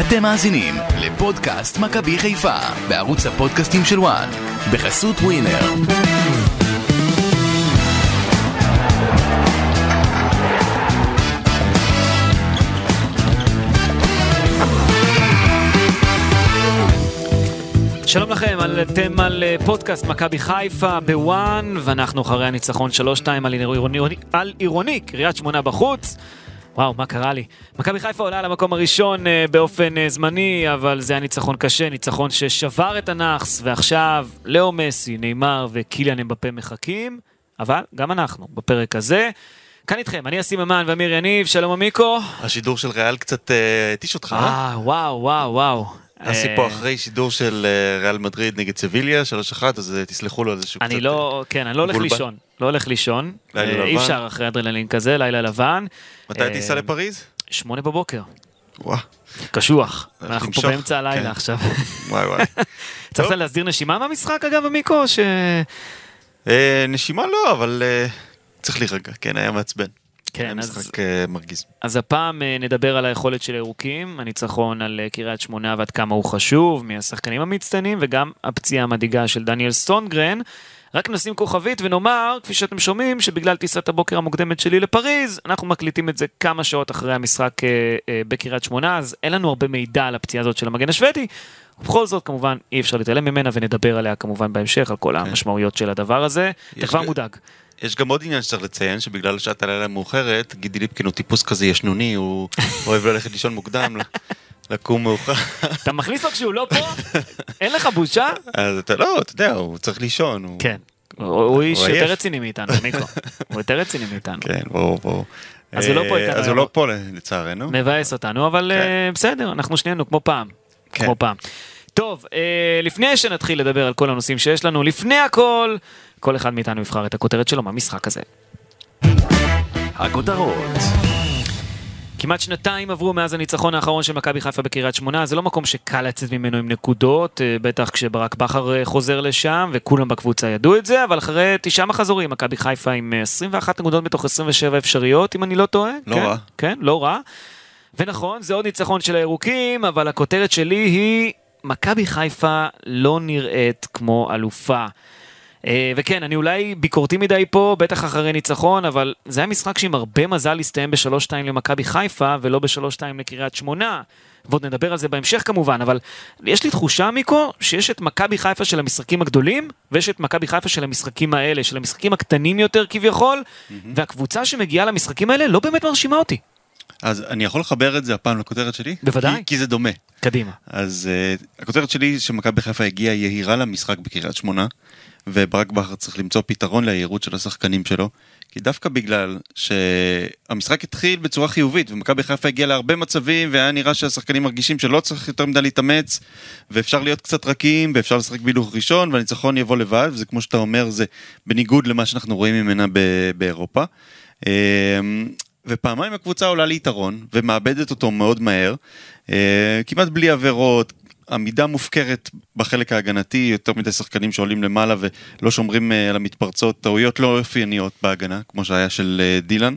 אתם מאזינים לפודקאסט מכבי חיפה בערוץ הפודקאסטים של וואן בחסות ווינר. שלום לכם, אתם על אה, פודקאסט מכבי חיפה בוואן, ואנחנו אחרי הניצחון 3-2 על עירוני, קריית שמונה בחוץ. וואו, מה קרה לי? מכבי חיפה עולה למקום הראשון אה, באופן אה, זמני, אבל זה היה ניצחון קשה, ניצחון ששבר את הנאחס, ועכשיו לאו מסי, נאמר וקיליאן אמבפה מחכים, אבל גם אנחנו בפרק הזה. כאן איתכם, אני אסי ממן ואמיר יניב, שלום עמיקו. השידור של ריאל קצת התיש אותך, אה? אה, וואו, וואו, וואו. אסי פה אחרי שידור של ריאל מדריד נגד סביליה, 3-1, אז תסלחו לו על איזשהו קצת... אני לא, כן, אני לא הולך לישון. לא הולך לישון. לילה לבן. אי אפשר אחרי אדרנלין כזה, לילה לבן. מתי תיסע לפריז? שמונה בבוקר. וואו. קשוח. אנחנו פה באמצע הלילה עכשיו. וואי וואי. צריך להסדיר נשימה מהמשחק אגב, עמיקו? נשימה לא, אבל צריך להירגע, כן, היה מעצבן. כן, אז... משחק מרגיז. אז הפעם נדבר על היכולת של הירוקים, הניצחון על קריית שמונה ועד כמה הוא חשוב, מהשחקנים המצטיינים, וגם הפציעה המדאיגה של דניאל סטונגרן. רק נשים כוכבית ונאמר, כפי שאתם שומעים, שבגלל טיסת הבוקר המוקדמת שלי לפריז, אנחנו מקליטים את זה כמה שעות אחרי המשחק אה, אה, בקריית שמונה, אז אין לנו הרבה מידע על הפציעה הזאת של המגן השוודי. ובכל זאת, כמובן, אי אפשר להתעלם ממנה, ונדבר עליה כמובן בהמשך, על כל כן. המשמעויות של הדבר הזה. אתה כבר מודאג. יש גם עוד עניין שצריך לציין, שבגלל שעת הלילה מאוחרת, גידי ליפקין הוא טיפוס כזה ישנוני, הוא אוהב ללכת לישון מוקדם. לקום מאוחר. אתה מכניס לו כשהוא לא פה? אין לך בושה? אז אתה לא, אתה יודע, הוא צריך לישון. כן. הוא איש יותר רציני מאיתנו, מיקו. הוא יותר רציני מאיתנו. כן, ברור, ברור. אז הוא לא פה איתנו. אז הוא לא פה לצערנו. מבאס אותנו, אבל כן. בסדר, אנחנו שנינו כמו פעם. כן. כמו פעם. טוב, לפני שנתחיל לדבר על כל הנושאים שיש לנו, לפני הכל, כל אחד מאיתנו יבחר את הכותרת שלו מהמשחק הזה. הכותרות כמעט שנתיים עברו מאז הניצחון האחרון של מכבי חיפה בקריית שמונה, זה לא מקום שקל לצאת ממנו עם נקודות, אה, בטח כשברק בכר אה, חוזר לשם, וכולם בקבוצה ידעו את זה, אבל אחרי תשעה מחזורים, מכבי חיפה עם 21 אה, נקודות מתוך 27 אפשריות, אם אני לא טועה. לא כן, רע. כן, לא רע. ונכון, זה עוד ניצחון של הירוקים, אבל הכותרת שלי היא, מכבי חיפה לא נראית כמו אלופה. אה, וכן, אני אולי ביקורתי מדי פה, בטח אחרי ניצחון, אבל זה היה משחק שעם הרבה מזל הסתיים ב-3-2 למכבי חיפה, ולא ב-3-2 לקריית שמונה. ועוד נדבר על זה בהמשך כמובן, אבל יש לי תחושה, מיקו, שיש את מכבי חיפה של המשחקים הגדולים, ויש את מכבי חיפה של המשחקים האלה, של המשחקים הקטנים יותר כביכול, mm-hmm. והקבוצה שמגיעה למשחקים האלה לא באמת מרשימה אותי. אז אני יכול לחבר את זה הפעם לכותרת שלי? בוודאי. כי, כי זה דומה. קדימה. אז uh, הכותרת שלי שמכבי חיפה הגיעה יהירה למשחק בקריית שמונה, וברק בכר צריך למצוא פתרון ליהירות של השחקנים שלו, כי דווקא בגלל שהמשחק התחיל בצורה חיובית, ומכבי חיפה הגיעה להרבה מצבים, והיה נראה שהשחקנים מרגישים שלא צריך יותר מדי להתאמץ, ואפשר להיות קצת רכים, ואפשר לשחק בהילוך ראשון, והניצחון יבוא לבד, וזה כמו שאתה אומר, זה בניגוד למה שאנחנו רואים ממנה באירופה. אמ, ופעמיים הקבוצה עולה ליתרון, ומאבדת אותו מאוד מהר, אה, כמעט בלי עבירות, עמידה מופקרת בחלק ההגנתי, יותר מדי שחקנים שעולים למעלה ולא שומרים אה, על המתפרצות, טעויות לא אופייניות בהגנה, כמו שהיה של אה, דילן.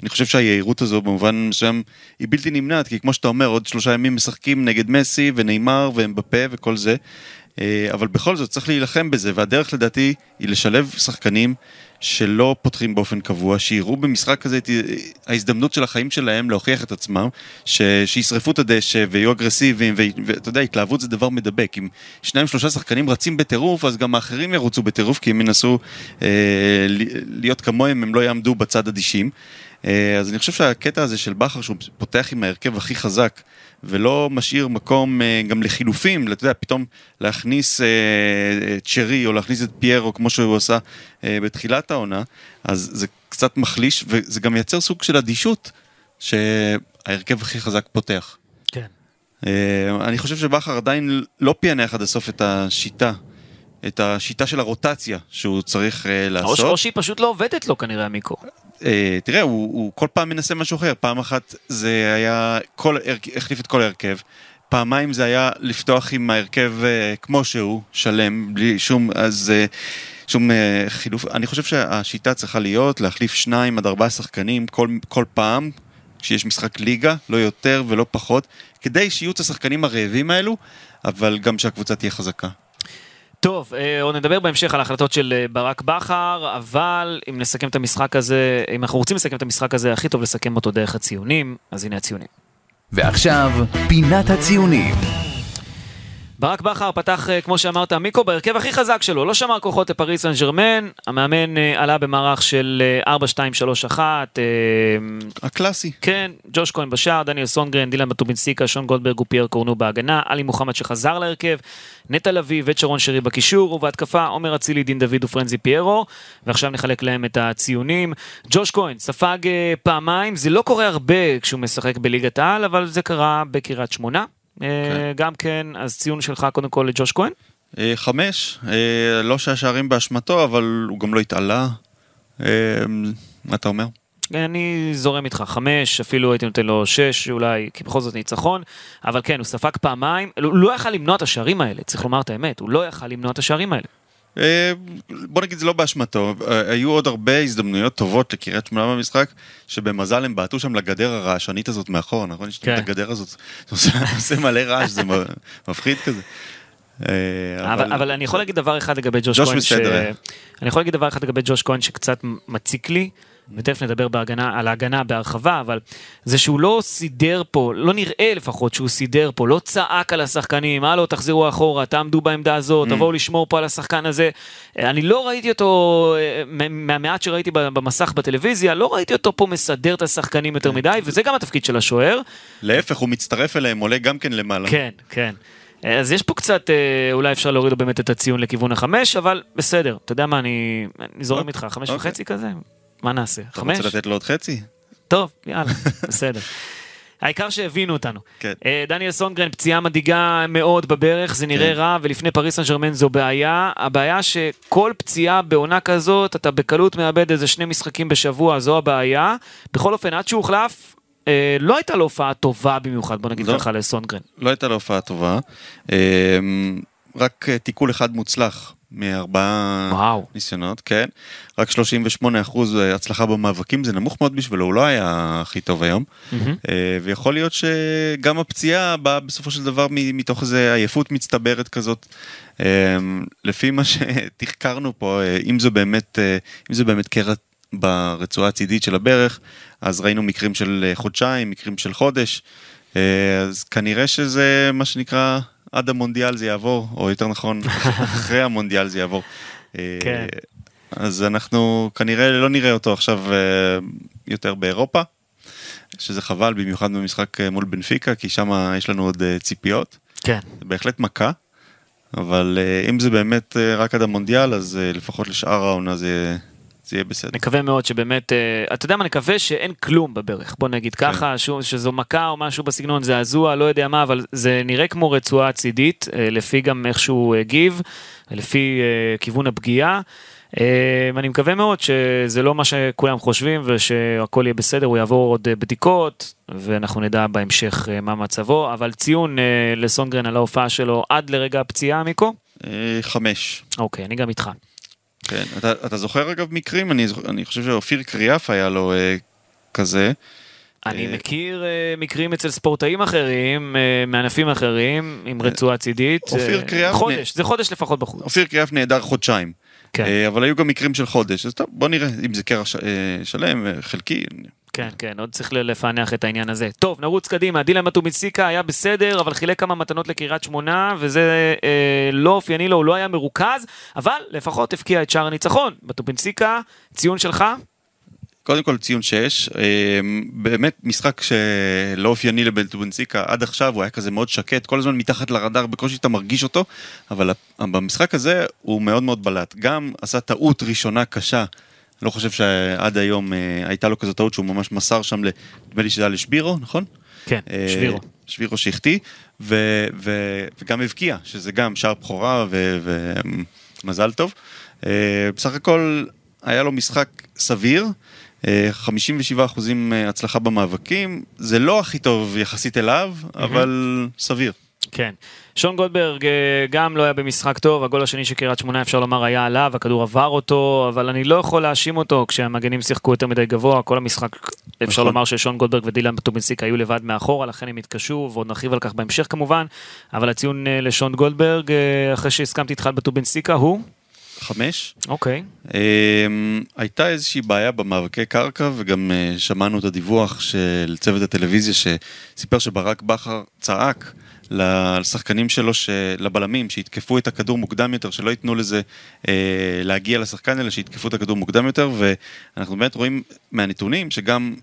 אני חושב שהיהירות הזו במובן מסוים היא בלתי נמנעת, כי כמו שאתה אומר, עוד שלושה ימים משחקים נגד מסי ונאמר ואמבפה וכל זה, אה, אבל בכל זאת צריך להילחם בזה, והדרך לדעתי היא לשלב שחקנים שלא פותחים באופן קבוע, שיראו במשחק הזה את ההזדמנות של החיים שלהם להוכיח את עצמם, ש... שישרפו את הדשא ויהיו אגרסיביים, ואתה יודע, התלהבות זה דבר מדבק. אם שניים שלושה שחקנים רצים בטירוף, אז גם האחרים ירוצו בטירוף, כי הם ינסו אה, להיות כמוהם, הם לא יעמדו בצד אדישים. אה, אז אני חושב שהקטע הזה של בכר, שהוא פותח עם ההרכב הכי חזק, ולא משאיר מקום אה, גם לחילופים, אתה יודע, פתאום להכניס אה, צ'רי או להכניס את פיירו כמו שהוא עשה בתחילת העונה, אז זה קצת מחליש, וזה גם מייצר סוג של אדישות, שההרכב הכי חזק פותח. כן. אני חושב שבכר עדיין לא פענח עד הסוף את השיטה את השיטה של הרוטציה שהוא צריך uh, לעשות. או שהיא פשוט לא עובדת לו כנראה, מיקו. Uh, תראה, הוא, הוא כל פעם מנסה משהו אחר. פעם אחת זה היה, כל, החליף את כל ההרכב. פעמיים זה היה לפתוח עם ההרכב uh, כמו שהוא, שלם, בלי שום, אז... Uh, שום uh, חילוף, אני חושב שהשיטה צריכה להיות להחליף שניים עד ארבעה שחקנים כל, כל פעם, כשיש משחק ליגה, לא יותר ולא פחות, כדי שיהיו את השחקנים הרעבים האלו, אבל גם שהקבוצה תהיה חזקה. טוב, אה, עוד נדבר בהמשך על ההחלטות של אה, ברק בכר, אבל אם נסכם את המשחק הזה, אם אנחנו רוצים לסכם את המשחק הזה, הכי טוב לסכם אותו דרך הציונים, אז הנה הציונים. ועכשיו, פינת הציונים. ברק בכר פתח, אה, כמו שאמרת, מיקו בהרכב הכי חזק שלו, לא שמר כוחות לפריס סן ג'רמן, המאמן אה, עלה במערך של אה, 4-2-3-1, אה, הקלאסי. כן, ג'וש כהן בשער, דניאל סונגרן, דילן בטובינסיקה, שון גולדברג ופייר קורנו בהגנה, עלי מוחמד שחזר להרכב, נטע לביא וצ'רון שרי בקישור, ובהתקפה עומר אצילי, דין דוד ופרנזי פיירו, ועכשיו נחלק להם את הציונים. ג'וש כהן ספג פעמיים, זה לא קורה הרבה כשהוא משחק בליגת העל, אבל זה קרה בקריית שמונה. אה, גם כן, אז ציון שלך קודם כל לג'וש כהן? אה, חמש, אה, לא שהשערים באשמתו, אבל הוא גם לא התעלה. מה אתה אומר? אני זורם איתך, חמש, אפילו הייתי נותן לו שש אולי, כי בכל זאת ניצחון, אבל כן, הוא ספג פעמיים, הוא לא יכל למנוע את השערים האלה, צריך לומר את האמת, הוא לא יכל למנוע את השערים האלה. אה, בוא נגיד זה לא באשמתו, אה, היו עוד הרבה הזדמנויות טובות לקריית שמונה במשחק, שבמזל הם בעטו שם לגדר הרעשנית הזאת מאחור, נכון? יש כן. את הגדר הזאת, זה עושה מלא רעש, זה מפחיד כזה. אה, אבל, אבל אני יכול להגיד דבר אחד לגבי ג'וש ג'וש כהן, ש... אני יכול להגיד דבר אחד לגבי ג'וש כהן שקצת מציק לי, ותכף נדבר בהגנה, על ההגנה בהרחבה, אבל זה שהוא לא סידר פה, לא נראה לפחות שהוא סידר פה, לא צעק על השחקנים, הלו תחזרו אחורה, תעמדו בעמדה הזאת, תבואו לשמור פה על השחקן הזה. אני לא ראיתי אותו, אה, מהמעט שראיתי במסך בטלוויזיה, לא ראיתי אותו פה מסדר את השחקנים יותר מדי, וזה גם התפקיד של השוער. להפך, הוא מצטרף אליהם, עולה גם כן למעלה. כן, כן. אז יש פה קצת, אה, אולי אפשר להוריד באמת את הציון לכיוון החמש, אבל בסדר, אתה יודע מה, אני, אני זורם אוקיי. איתך, חמש אוקיי. וחצי כזה? מה נעשה? אתה חמש? רוצה לתת לו עוד חצי? טוב, יאללה, בסדר. העיקר שהבינו אותנו. כן. אה, דניאל סונגרן, פציעה מדאיגה מאוד בברך, זה נראה כן. רע, ולפני פריס סן ג'רמן זו בעיה. הבעיה שכל פציעה בעונה כזאת, אתה בקלות מאבד איזה שני משחקים בשבוע, זו הבעיה. בכל אופן, עד שהוא הוחלף, אה, לא הייתה לו הופעה טובה במיוחד, בוא נגיד לא. ככה לסונגרן. לא הייתה לו הופעה טובה. אה, רק אה, תיקול אחד מוצלח מארבעה וואו. ניסיונות, כן. רק 38 אחוז הצלחה במאבקים, זה נמוך מאוד בשבילו, הוא לא היה הכי טוב היום. אה, ויכול להיות שגם הפציעה באה בסופו של דבר מתוך איזה עייפות מצטברת כזאת. אה, לפי מה שתחקרנו פה, אה, אם זה באמת, אה, אם זה באמת קרע ברצועה הצידית של הברך, אז ראינו מקרים של אה, חודשיים, מקרים של חודש. אה, אז כנראה שזה מה שנקרא עד המונדיאל זה יעבור, או יותר נכון, אחרי המונדיאל זה יעבור. אה, כן. אז אנחנו כנראה לא נראה אותו עכשיו אה, יותר באירופה, שזה חבל, במיוחד במשחק אה, מול בנפיקה, כי שם יש לנו עוד ציפיות. כן. זה בהחלט מכה, אבל אם זה באמת רק עד המונדיאל, אז לפחות לשאר העונה זה, זה יהיה בסדר. נקווה מאוד שבאמת, אה, אתה יודע מה, נקווה שאין כלום בברך, בוא נגיד כן. ככה, שהוא- שזו מכה או משהו בסגנון, זעזוע, לא יודע מה, אבל זה נראה כמו רצועה צידית, אה, לפי גם איך שהוא הגיב, לפי אה, כיוון הפגיעה. אני מקווה מאוד שזה לא מה שכולם חושבים ושהכל יהיה בסדר, הוא יעבור עוד בדיקות ואנחנו נדע בהמשך מה מצבו, אבל ציון לסונגרן על ההופעה שלו עד לרגע הפציעה, מיקו? חמש. אוקיי, אני גם איתך. כן. אתה, אתה זוכר אגב מקרים? אני, זוכ- אני חושב שאופיר קריאף היה לו אה, כזה. אני אה, מכיר אה, מקרים אצל ספורטאים אחרים, אה, מענפים אחרים, עם רצועה צידית. אופיר אה, קריאף חודש, זה חודש לפחות בחוץ. אופיר קריאף נעדר חודשיים. כן. אה, אבל היו גם מקרים של חודש, אז טוב, בוא נראה אם זה קרע ש- אה, שלם, אה, חלקי. כן, כן, עוד צריך לפענח את העניין הזה. טוב, נרוץ קדימה. דילן מטומיציקה היה בסדר, אבל חילק כמה מתנות לקריית שמונה, וזה אה, לא אופייני לו, הוא לא היה מרוכז, אבל לפחות הבקיע את שער הניצחון. מטומיציקה, ציון שלך? קודם כל ציון 6, באמת משחק שלא אופייני לבנטובנסיקה עד עכשיו, הוא היה כזה מאוד שקט, כל הזמן מתחת לרדאר, בקושי אתה מרגיש אותו, אבל במשחק הזה הוא מאוד מאוד בלט. גם עשה טעות ראשונה קשה, לא חושב שעד היום אה, הייתה לו כזו טעות שהוא ממש מסר שם, נדמה לי שזה היה לשבירו, נכון? כן, אה, שבירו. שבירו שהחטיא, ו- ו- וגם הבקיע, שזה גם שער בכורה ומזל טוב. אה, בסך הכל היה לו משחק סביר, 57 אחוזים אה, הצלחה במאבקים, זה לא הכי טוב יחסית אליו, אבל סביר. כן. שון גולדברג אה, גם לא היה במשחק טוב, הגול השני של קריית שמונה אפשר לומר היה עליו, הכדור עבר אותו, אבל אני לא יכול להאשים אותו כשהמגנים שיחקו יותר מדי גבוה, כל המשחק אפשר נכון. לומר ששון גולדברג ודילן טובינסיקה היו לבד מאחורה, לכן הם התקשו, ועוד נרחיב על כך בהמשך כמובן, אבל הציון אה, לשון גולדברג, אה, אחרי שהסכמתי איתך בטובינסיקה, הוא? חמש. אוקיי. אמ, הייתה איזושהי בעיה במאבקי קרקע וגם אה, שמענו את הדיווח של צוות הטלוויזיה שסיפר שברק בכר צעק לשחקנים שלו, לבלמים, שיתקפו את הכדור מוקדם יותר, שלא ייתנו לזה אה, להגיע לשחקן, אלא שיתקפו את הכדור מוקדם יותר, ואנחנו באמת רואים מהנתונים שגם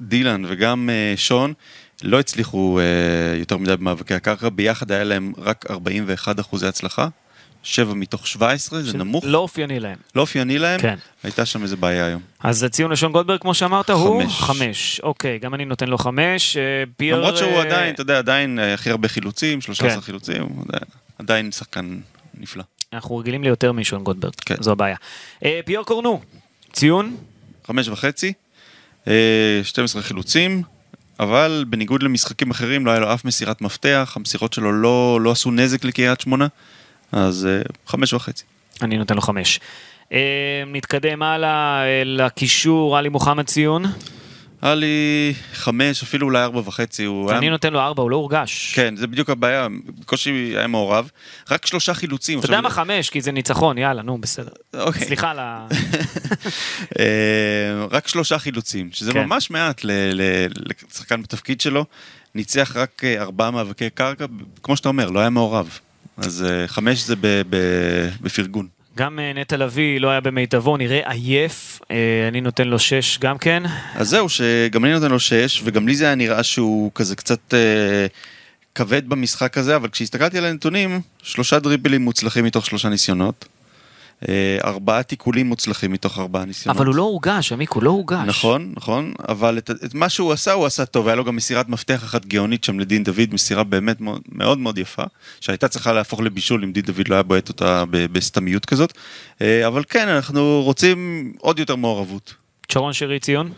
דילן וגם אה, שון לא הצליחו אה, יותר מדי במאבקי הקרקע, ביחד היה להם רק 41 אחוזי הצלחה, 7 מתוך 17, זה נמוך. לא אופייני להם. לא אופייני להם, כן. הייתה שם איזה בעיה היום. אז הציון לשון גולדברג, כמו שאמרת, הוא חמש. אוקיי, גם אני נותן לו חמש. אה, פייר... למרות שהוא אה, עדיין, אתה יודע, עדיין אה, הכי הרבה חילוצים, 13 כן. חילוצים, עדיין- שחקן נפלא. אנחנו רגילים ליותר משון גולדברג, כן. זו הבעיה. פייר קורנו, ציון? חמש וחצי, אה, 12 חילוצים, אבל בניגוד למשחקים אחרים לא היה לו אף מסירת מפתח, המסירות שלו לא, לא עשו נזק לקריית שמונה, אז אה, חמש וחצי. אני נותן לו חמש. אה, נתקדם הלאה אה, לקישור, עלי מוחמד ציון. היה לי חמש, אפילו אולי ארבע וחצי, הוא היה... אני נותן לו ארבע, הוא לא הורגש. כן, זה בדיוק הבעיה, בקושי היה מעורב. רק שלושה חילוצים. אתה יודע מה חמש? כי זה ניצחון, יאללה, נו, בסדר. אוקיי. סליחה על ה... רק שלושה חילוצים, שזה כן. ממש מעט לשחקן בתפקיד שלו. ניצח רק ארבעה מאבקי קרקע, כמו שאתה אומר, לא היה מעורב. אז אה, חמש זה בפרגון. גם אה, נטע לביא לא היה במיטבו, נראה עייף. אה, אני נותן לו שש גם כן. אז זהו, שגם אני נותן לו שש, וגם לי זה היה נראה שהוא כזה קצת אה, כבד במשחק הזה, אבל כשהסתכלתי על הנתונים, שלושה דריבלים מוצלחים מתוך שלושה ניסיונות. אה, ארבעה תיקולים מוצלחים מתוך ארבעה ניסיונות. אבל הוא לא הורגש, עמיקו, לא הורגש. נכון, נכון, אבל את, את מה שהוא עשה, הוא עשה טוב, היה לו גם מסירת מפתח אחת גאונית שם לדין דוד, מסירה באמת מאוד מאוד, מאוד יפה, שהייתה צריכה להפוך לבישול אם דין דוד לא היה בועט אותה בסתמיות כזאת, אה, אבל כן, אנחנו רוצים עוד יותר מעורבות. שרון שרי ציון.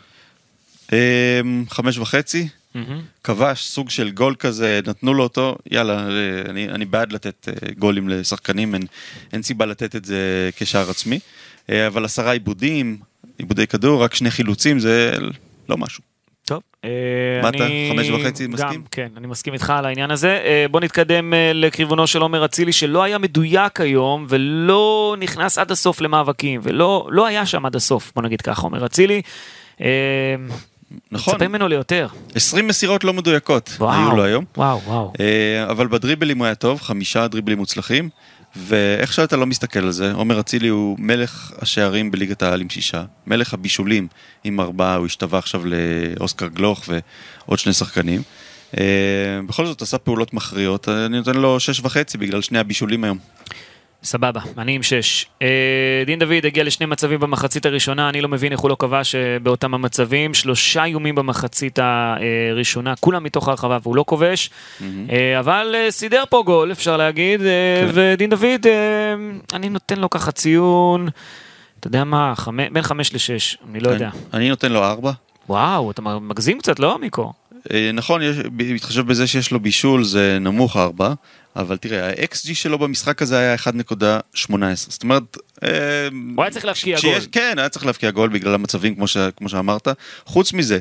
אה, חמש וחצי. כבש סוג של גול כזה, נתנו לו אותו, יאללה, אה, אני, אני בעד לתת אה, גולים לשחקנים, אין, אין סיבה לתת את זה כשער עצמי, אה, אבל עשרה עיבודים, עיבודי כדור, רק שני חילוצים, זה לא משהו. טוב. מה אתה, חמש וחצי, גם, מסכים? כן, אני מסכים איתך על העניין הזה. בוא נתקדם לכיוונו של עומר אצילי, שלא היה מדויק היום, ולא נכנס עד הסוף למאבקים, ולא לא היה שם עד הסוף, בוא נגיד ככה, עומר אצילי. נכון, מצפה ממנו ליותר. 20 מסירות לא מדויקות וואו. היו לו היום, וואו, וואו. אה, אבל בדריבלים הוא היה טוב, חמישה דריבלים מוצלחים, ואיך שאתה לא מסתכל על זה, עומר אצילי הוא מלך השערים בליגת העל עם שישה, מלך הבישולים עם ארבעה, הוא השתווה עכשיו לאוסקר גלוך ועוד שני שחקנים. אה, בכל זאת עשה פעולות מכריעות, אני נותן לו שש וחצי בגלל שני הבישולים היום. סבבה, אני עם שש. אה, דין דוד הגיע לשני מצבים במחצית הראשונה, אני לא מבין איך הוא לא כבש אה, באותם המצבים. שלושה איומים במחצית הראשונה, כולם מתוך הרחבה והוא לא כובש. אה, אבל אה, סידר פה גול, אפשר להגיד, אה, כן. ודין דוד, אה, אני נותן לו ככה ציון, אתה יודע מה, חמ- בין חמש לשש, אני לא יודע. אני נותן לו ארבע. וואו, אתה מגזים קצת, לא, מיקו? אה, נכון, בהתחשב בזה שיש לו בישול זה נמוך 4, אבל תראה, ה-XG שלו במשחק הזה היה 1.18, זאת אומרת... אה, הוא היה צריך להבקיע גול. כן, היה צריך להבקיע גול בגלל המצבים כמו, ש, כמו שאמרת. חוץ מזה,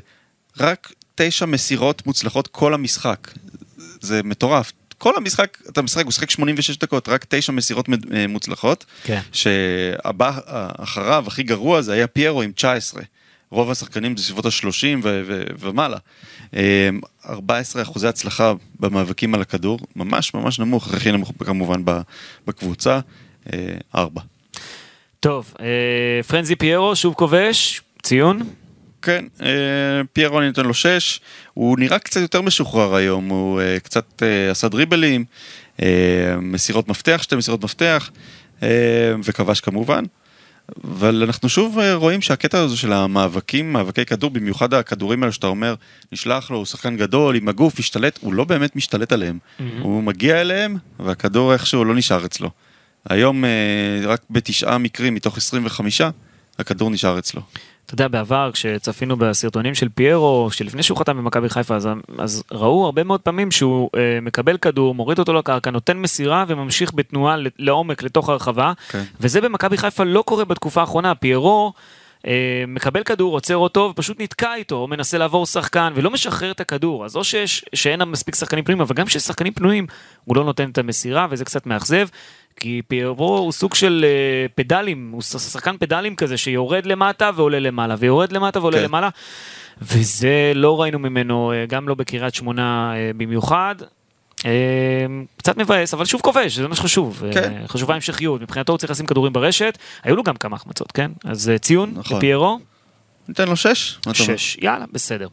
רק תשע מסירות מוצלחות כל המשחק. זה מטורף. כל המשחק, אתה משחק, הוא משחק 86 דקות, רק תשע מסירות מד- אה, מוצלחות. כן. שהבא אחריו, הכי גרוע, זה היה פיירו עם 19. רוב השחקנים זה סביבות ה-30 ו- ו- ומעלה. אה, 14 אחוזי הצלחה במאבקים על הכדור, ממש ממש נמוך, הכי נמוך כמובן בקבוצה, אה, 4. טוב, אה, פרנזי פיירו, שוב כובש, ציון? כן, אה, פיירו אני נותן לו 6, הוא נראה קצת יותר משוחרר היום, הוא אה, קצת אה, עשה דריבלים, אה, מסירות מפתח, שתי מסירות מפתח, אה, וכבש כמובן. אבל אנחנו שוב אה, רואים שהקטע הזה של המאבקים, מאבקי כדור, במיוחד הכדורים האלה שאתה אומר, נשלח לו, הוא שחקן גדול, עם הגוף, השתלט, הוא לא באמת משתלט עליהם. הוא מגיע אליהם, והכדור איכשהו לא נשאר אצלו. היום אה, רק בתשעה מקרים מתוך 25, הכדור נשאר אצלו. אתה יודע, בעבר, כשצפינו בסרטונים של פיירו, שלפני שהוא חתם במכבי חיפה, אז, אז ראו הרבה מאוד פעמים שהוא אה, מקבל כדור, מוריד אותו לקרקע, נותן מסירה וממשיך בתנועה לעומק לתוך הרחבה, כן. וזה במכבי חיפה לא קורה בתקופה האחרונה. פיירו... אה, מקבל כדור, עוצר אותו ופשוט נתקע איתו, או מנסה לעבור שחקן ולא משחרר את הכדור. אז או שיש, שאין מספיק שחקנים פנויים, אבל גם כשיש שחקנים פנויים, הוא לא נותן את המסירה וזה קצת מאכזב. כי פיירו הוא סוג של uh, פדלים, הוא שחקן פדלים כזה שיורד למטה ועולה למעלה, ויורד למטה ועולה כן. למעלה, וזה לא ראינו ממנו, uh, גם לא בקריית שמונה uh, במיוחד. קצת מבאס, אבל שוב כובש, זה מה שחשוב. כן. חשובה המשכיות, מבחינתו הוא צריך לשים כדורים ברשת, היו לו גם כמה החמצות, כן? אז ציון נכון. לפיירו. ניתן לו שש. שש, יאללה, בסדר.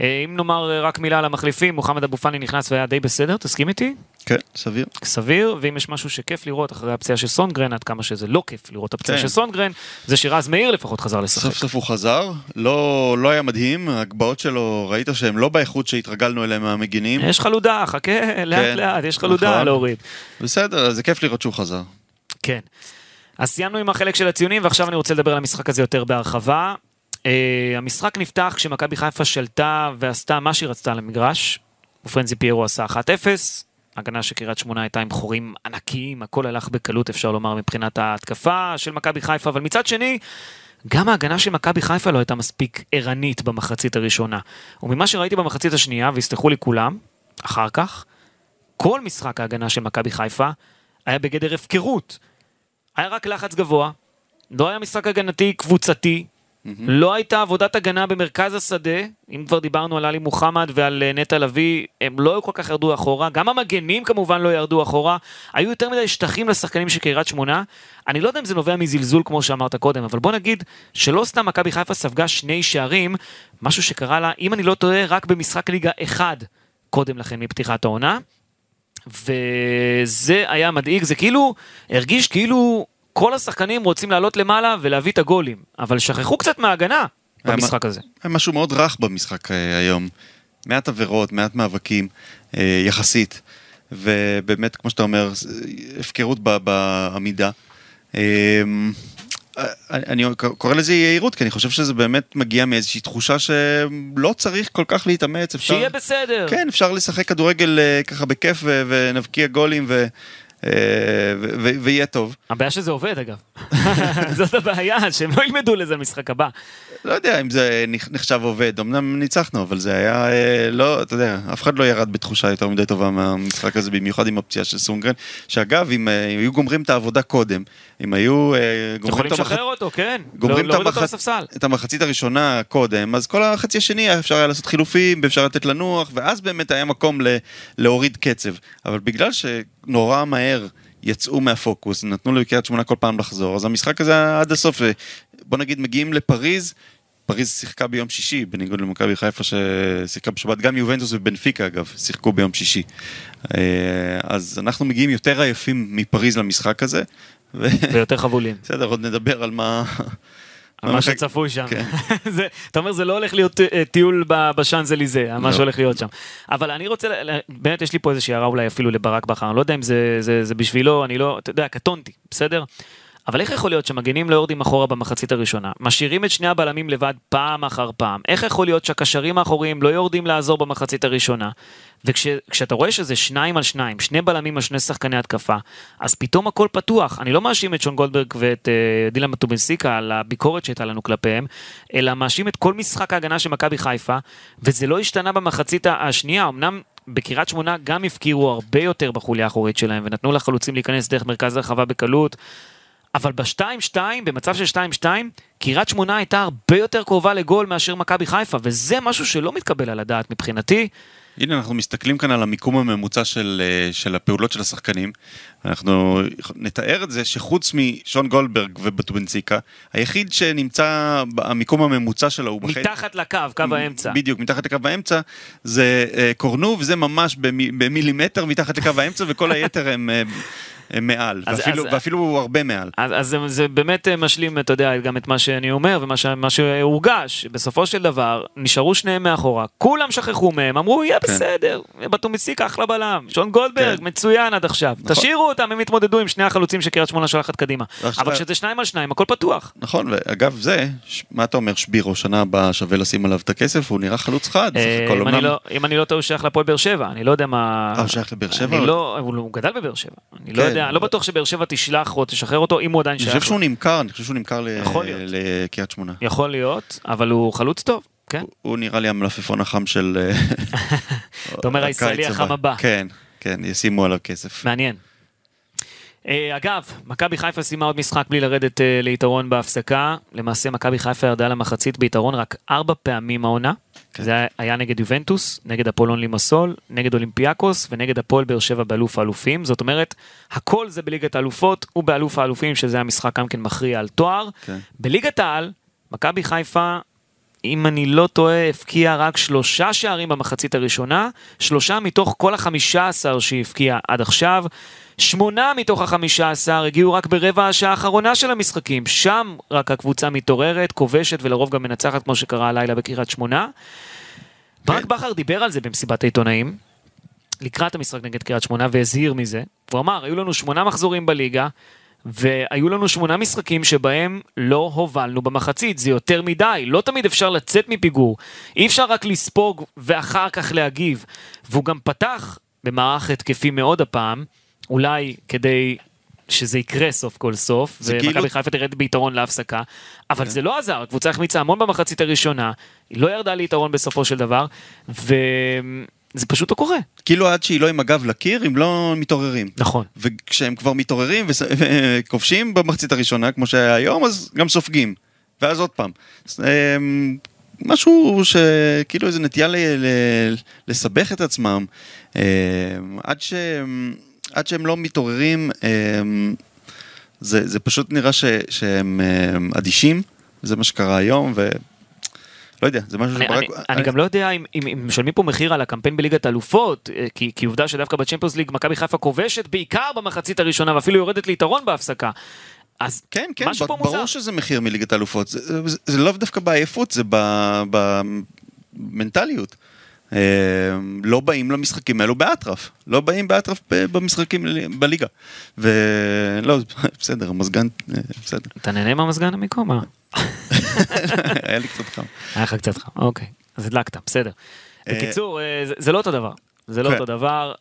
אה, אם נאמר אה, רק מילה על המחליפים, מוחמד אבו פאני נכנס והיה די בסדר, תסכים איתי? כן, סביר. סביר, ואם יש משהו שכיף לראות אחרי הפציעה של סונגרן, עד כמה שזה לא כיף לראות את הפציעה כן. של סונגרן, זה שרז מאיר לפחות חזר לשחק. סוף סוף הוא חזר, לא, לא היה מדהים, ההגבהות שלו, ראית שהם לא באיכות שהתרגלנו אליהם מהמגינים. יש חלודה, חכה, לאט כן, לאט, יש חלודה נכון. להוריד. בסדר, זה כיף לראות שהוא חזר. כן. אז סיימנו עם החלק של הציונים, ועכשיו אני רוצה לדבר על המשחק הזה יותר בהרחבה. Uh, המשחק נפתח כשמכבי חיפה שלטה ועשתה מה שהיא רצתה למגרש. ופרנזי פיירו עשה 1-0, הגנה של קריית שמונה הייתה עם חורים ענקיים, הכל הלך בקלות אפשר לומר מבחינת ההתקפה של מכבי חיפה, אבל מצד שני, גם ההגנה של מכבי חיפה לא הייתה מספיק ערנית במחצית הראשונה. וממה שראיתי במחצית השנייה, ויסלחו לי כולם, אחר כך, כל משחק ההגנה של מכבי חיפה היה בגדר הפקרות. היה רק לחץ גבוה, לא היה משחק הגנתי קבוצתי, Mm-hmm. לא הייתה עבודת הגנה במרכז השדה, אם כבר דיברנו על עלי מוחמד ועל אה, נטע לביא, הם לא כל כך ירדו אחורה, גם המגנים כמובן לא ירדו אחורה, היו יותר מדי שטחים לשחקנים של קריית שמונה. אני לא יודע אם זה נובע מזלזול כמו שאמרת קודם, אבל בוא נגיד שלא סתם מכבי חיפה ספגה שני שערים, משהו שקרה לה, אם אני לא טועה, רק במשחק ליגה אחד קודם לכן מפתיחת העונה. וזה היה מדאיג, זה כאילו, הרגיש כאילו כל השחקנים רוצים לעלות למעלה ולהביא את הגולים, אבל שכחו קצת מההגנה במשחק הזה. היה משהו מאוד רך במשחק אה, היום. מעט עבירות, מעט מאבקים, אה, יחסית. ובאמת, כמו שאתה אומר, הפקרות בעמידה. אה, אני קורא לזה יהירות, כי אני חושב שזה באמת מגיע מאיזושהי תחושה שלא צריך כל כך להתאמץ. אפשר... שיהיה בסדר. כן, אפשר לשחק כדורגל ככה בכיף ונבקיע גולים ו... אה, ויהיה טוב. הבעיה שזה עובד אגב. זאת הבעיה, שהם לא ילמדו לזה משחק הבא. לא יודע אם זה נחשב עובד, אמנם ניצחנו, אבל זה היה, אה, לא, אתה יודע, אף אחד לא ירד בתחושה יותר מדי טובה מהמשחק הזה, במיוחד עם הפציעה של סונגרן, שאגב, אם אה, היו גומרים את העבודה קודם, אם היו גומרים את, המח... אותו, כן. גומרים לא, את, המח... את המחצית הראשונה קודם, אז כל החצי השני אפשר היה לעשות חילופים, ואפשר לתת לנוח, ואז באמת היה מקום. להוריד קצב. אבל בגלל שנורא מהר יצאו מהפוקוס, נתנו לקריית שמונה כל פעם לחזור, אז המשחק הזה עד הסוף, בוא נגיד מגיעים לפריז, פריז שיחקה ביום שישי, בניגוד למכבי חיפה ששיחקה בשבת, גם יובנטוס ובנפיקה אגב, שיחקו ביום שישי. אה, אז אנחנו מגיעים יותר עייפים מפריז למשחק הזה. ויותר חבולים. בסדר, עוד נדבר על מה... על מה שצפוי שם. כן. אתה אומר, זה לא הולך להיות אה, טיול בשאנזליזה, מה לא. שהולך להיות שם. אבל אני רוצה, באמת יש לי פה איזושהי הערה אולי אפילו לברק בכר, אני לא יודע אם זה בשבילו, אני לא, אתה יודע, קטונתי, בסדר? אבל איך יכול להיות שמגנים לא יורדים אחורה במחצית הראשונה? משאירים את שני הבלמים לבד פעם אחר פעם. איך יכול להיות שהקשרים האחוריים לא יורדים לעזור במחצית הראשונה? וכשאתה רואה שזה שניים על שניים, שני בלמים על שני שחקני התקפה, אז פתאום הכל פתוח. אני לא מאשים את שון גולדברג ואת uh, דילן מטובינסיקה על הביקורת שהייתה לנו כלפיהם, אלא מאשים את כל משחק ההגנה של מכבי חיפה, וזה לא השתנה במחצית השנייה. אמנם בקריית שמונה גם הפקירו הרבה יותר בחוליה האחורית שלהם, ונתנו לחלוצים להיכנס דרך מרכז הרחבה בקלות. אבל ב-2-2, במצב של 2-2, קריית שמונה הייתה הרבה יותר קרובה לגול מאשר מכבי חיפה, וזה משהו שלא מתקבל על הדעת מבחינתי. הנה אנחנו מסתכלים כאן על המיקום הממוצע של, אה, של הפעולות של השחקנים. אנחנו נתאר את זה שחוץ משון גולדברג ובטובנציקה, היחיד שנמצא במיקום הממוצע שלו הוא. מתחת לקו, קו האמצע. בדיוק, מתחת לקו האמצע, זה אה, קורנו, וזה ממש במילימטר מתחת לקו האמצע, וכל היתר הם... הם מעל, אז- ואפילו, אז- ואפילו הרבה מעל. אז, אז זה, זה באמת אה, משלים, אתה יודע, גם את מה שאני אומר ומה ש, שהורגש. בסופו של דבר, נשארו שניהם מאחורה, כולם שכחו מהם, אמרו, יהיה כן. בסדר, בטומיסיק אחלה בלם, שון גולדברג, כן. מצוין עד עכשיו. נכון. תשאירו אותם, הם יתמודדו עם שני החלוצים שקריית שמונה שולחת קדימה. אבל כשזה שניים על שניים, הכל פתוח. נכון, ואגב זה, ש- מה אתה אומר, שבירו, שנה הבאה שווה לשים עליו את הכסף, הוא נראה חלוץ חד, אה, אם אני. לא- אם אני לא טועה, הוא שייך להפועל באר שבע, אני לא יודע מה... אה, הוא שייך לבאר שבע? אני לא, הוא הוא גדל בבאר שבע. אני לא. יודע, אני לא בטוח שבאר שבע תשלח או תשחרר אותו, אם הוא עדיין אני שייך. חושב שהוא. נמכר, אני חושב שהוא נמכר. לקריית שמונה. יכול להיות, אבל הוא חלוץ טוב, כן? הוא נראה לי המלפפון החם של... אה, אתה אומר הישראלי החם הבא. כן, כן, ישימו עליו כסף. מעניין. אה, אגב, מכבי חיפה סיימה עוד משחק בלי לרדת אה, ליתרון בהפסקה. למעשה מכבי חיפה ירדה למחצית ביתרון רק ארבע פעמים העונה. כן. זה היה נגד יובנטוס, נגד אפולון לימסול, נגד אולימפיאקוס ונגד הפועל באר שבע באלוף האלופים. זאת אומרת, הכל זה בליגת האלופות ובאלוף האלופים, שזה המשחק גם כן מכריע על תואר. כן. בליגת העל, מכבי חיפה, אם אני לא טועה, הבקיעה רק שלושה שערים במחצית הראשונה, שלושה מתוך כל החמישה עשר שהיא הבקיעה עד עכשיו. שמונה מתוך החמישה עשר הגיעו רק ברבע השעה האחרונה של המשחקים, שם רק הקבוצה מתעוררת, כובשת ולרוב גם מנצחת כמו שקרה הלילה בקריית שמונה. ברק בכר דיבר על זה במסיבת העיתונאים, לקראת המשחק נגד קריית שמונה והזהיר מזה. הוא אמר, היו לנו שמונה מחזורים בליגה, והיו לנו שמונה משחקים שבהם לא הובלנו במחצית, זה יותר מדי, לא תמיד אפשר לצאת מפיגור, אי אפשר רק לספוג ואחר כך להגיב. והוא גם פתח במערך התקפי מאוד הפעם, אולי כדי שזה יקרה סוף כל סוף, זה ומכבי כאילו- חיפה תרד ביתרון להפסקה, אבל זה לא עזר, הקבוצה החמיצה המון במחצית הראשונה, היא לא ירדה ליתרון בסופו של דבר, וזה פשוט לא קורה. כאילו עד שהיא לא עם הגב לקיר, הם לא מתעוררים. נכון. וכשהם כבר מתעוררים וכובשים במחצית הראשונה, כמו שהיה היום, אז גם סופגים. ואז עוד פעם. אמ, משהו שכאילו איזה נטייה ל- ל- לסבך את עצמם. אמ, עד שהם, עד שהם לא מתעוררים, אמ, זה, זה פשוט נראה ש, שהם אמ, אדישים, זה מה שקרה היום, ו... לא יודע, זה משהו אני, שברק... אני, אני גם לא יודע אם, אם, אם משלמים פה מחיר על הקמפיין בליגת אלופות, אה, כי, כי עובדה שדווקא בצ'מפיונס ליג מכבי חיפה כובשת בעיקר במחצית הראשונה ואפילו יורדת ליתרון בהפסקה. אז כן, כן, משהו ב- פה ברור מוזר. שזה מחיר מליגת האלופות. זה, זה, זה לאו דווקא בעייפות, זה במנטליות. אה, לא באים למשחקים האלו באטרף. לא באים באטרף במשחקים בליגה. ולא, בסדר, המזגן, אה, בסדר. אתה נהנה מהמזגן? מה? היה לי קצת חם. היה לך קצת חם, אוקיי, אז הדלקת, בסדר. אה, בקיצור, אה, זה, לא אותו דבר. זה לא כן. אותו דבר,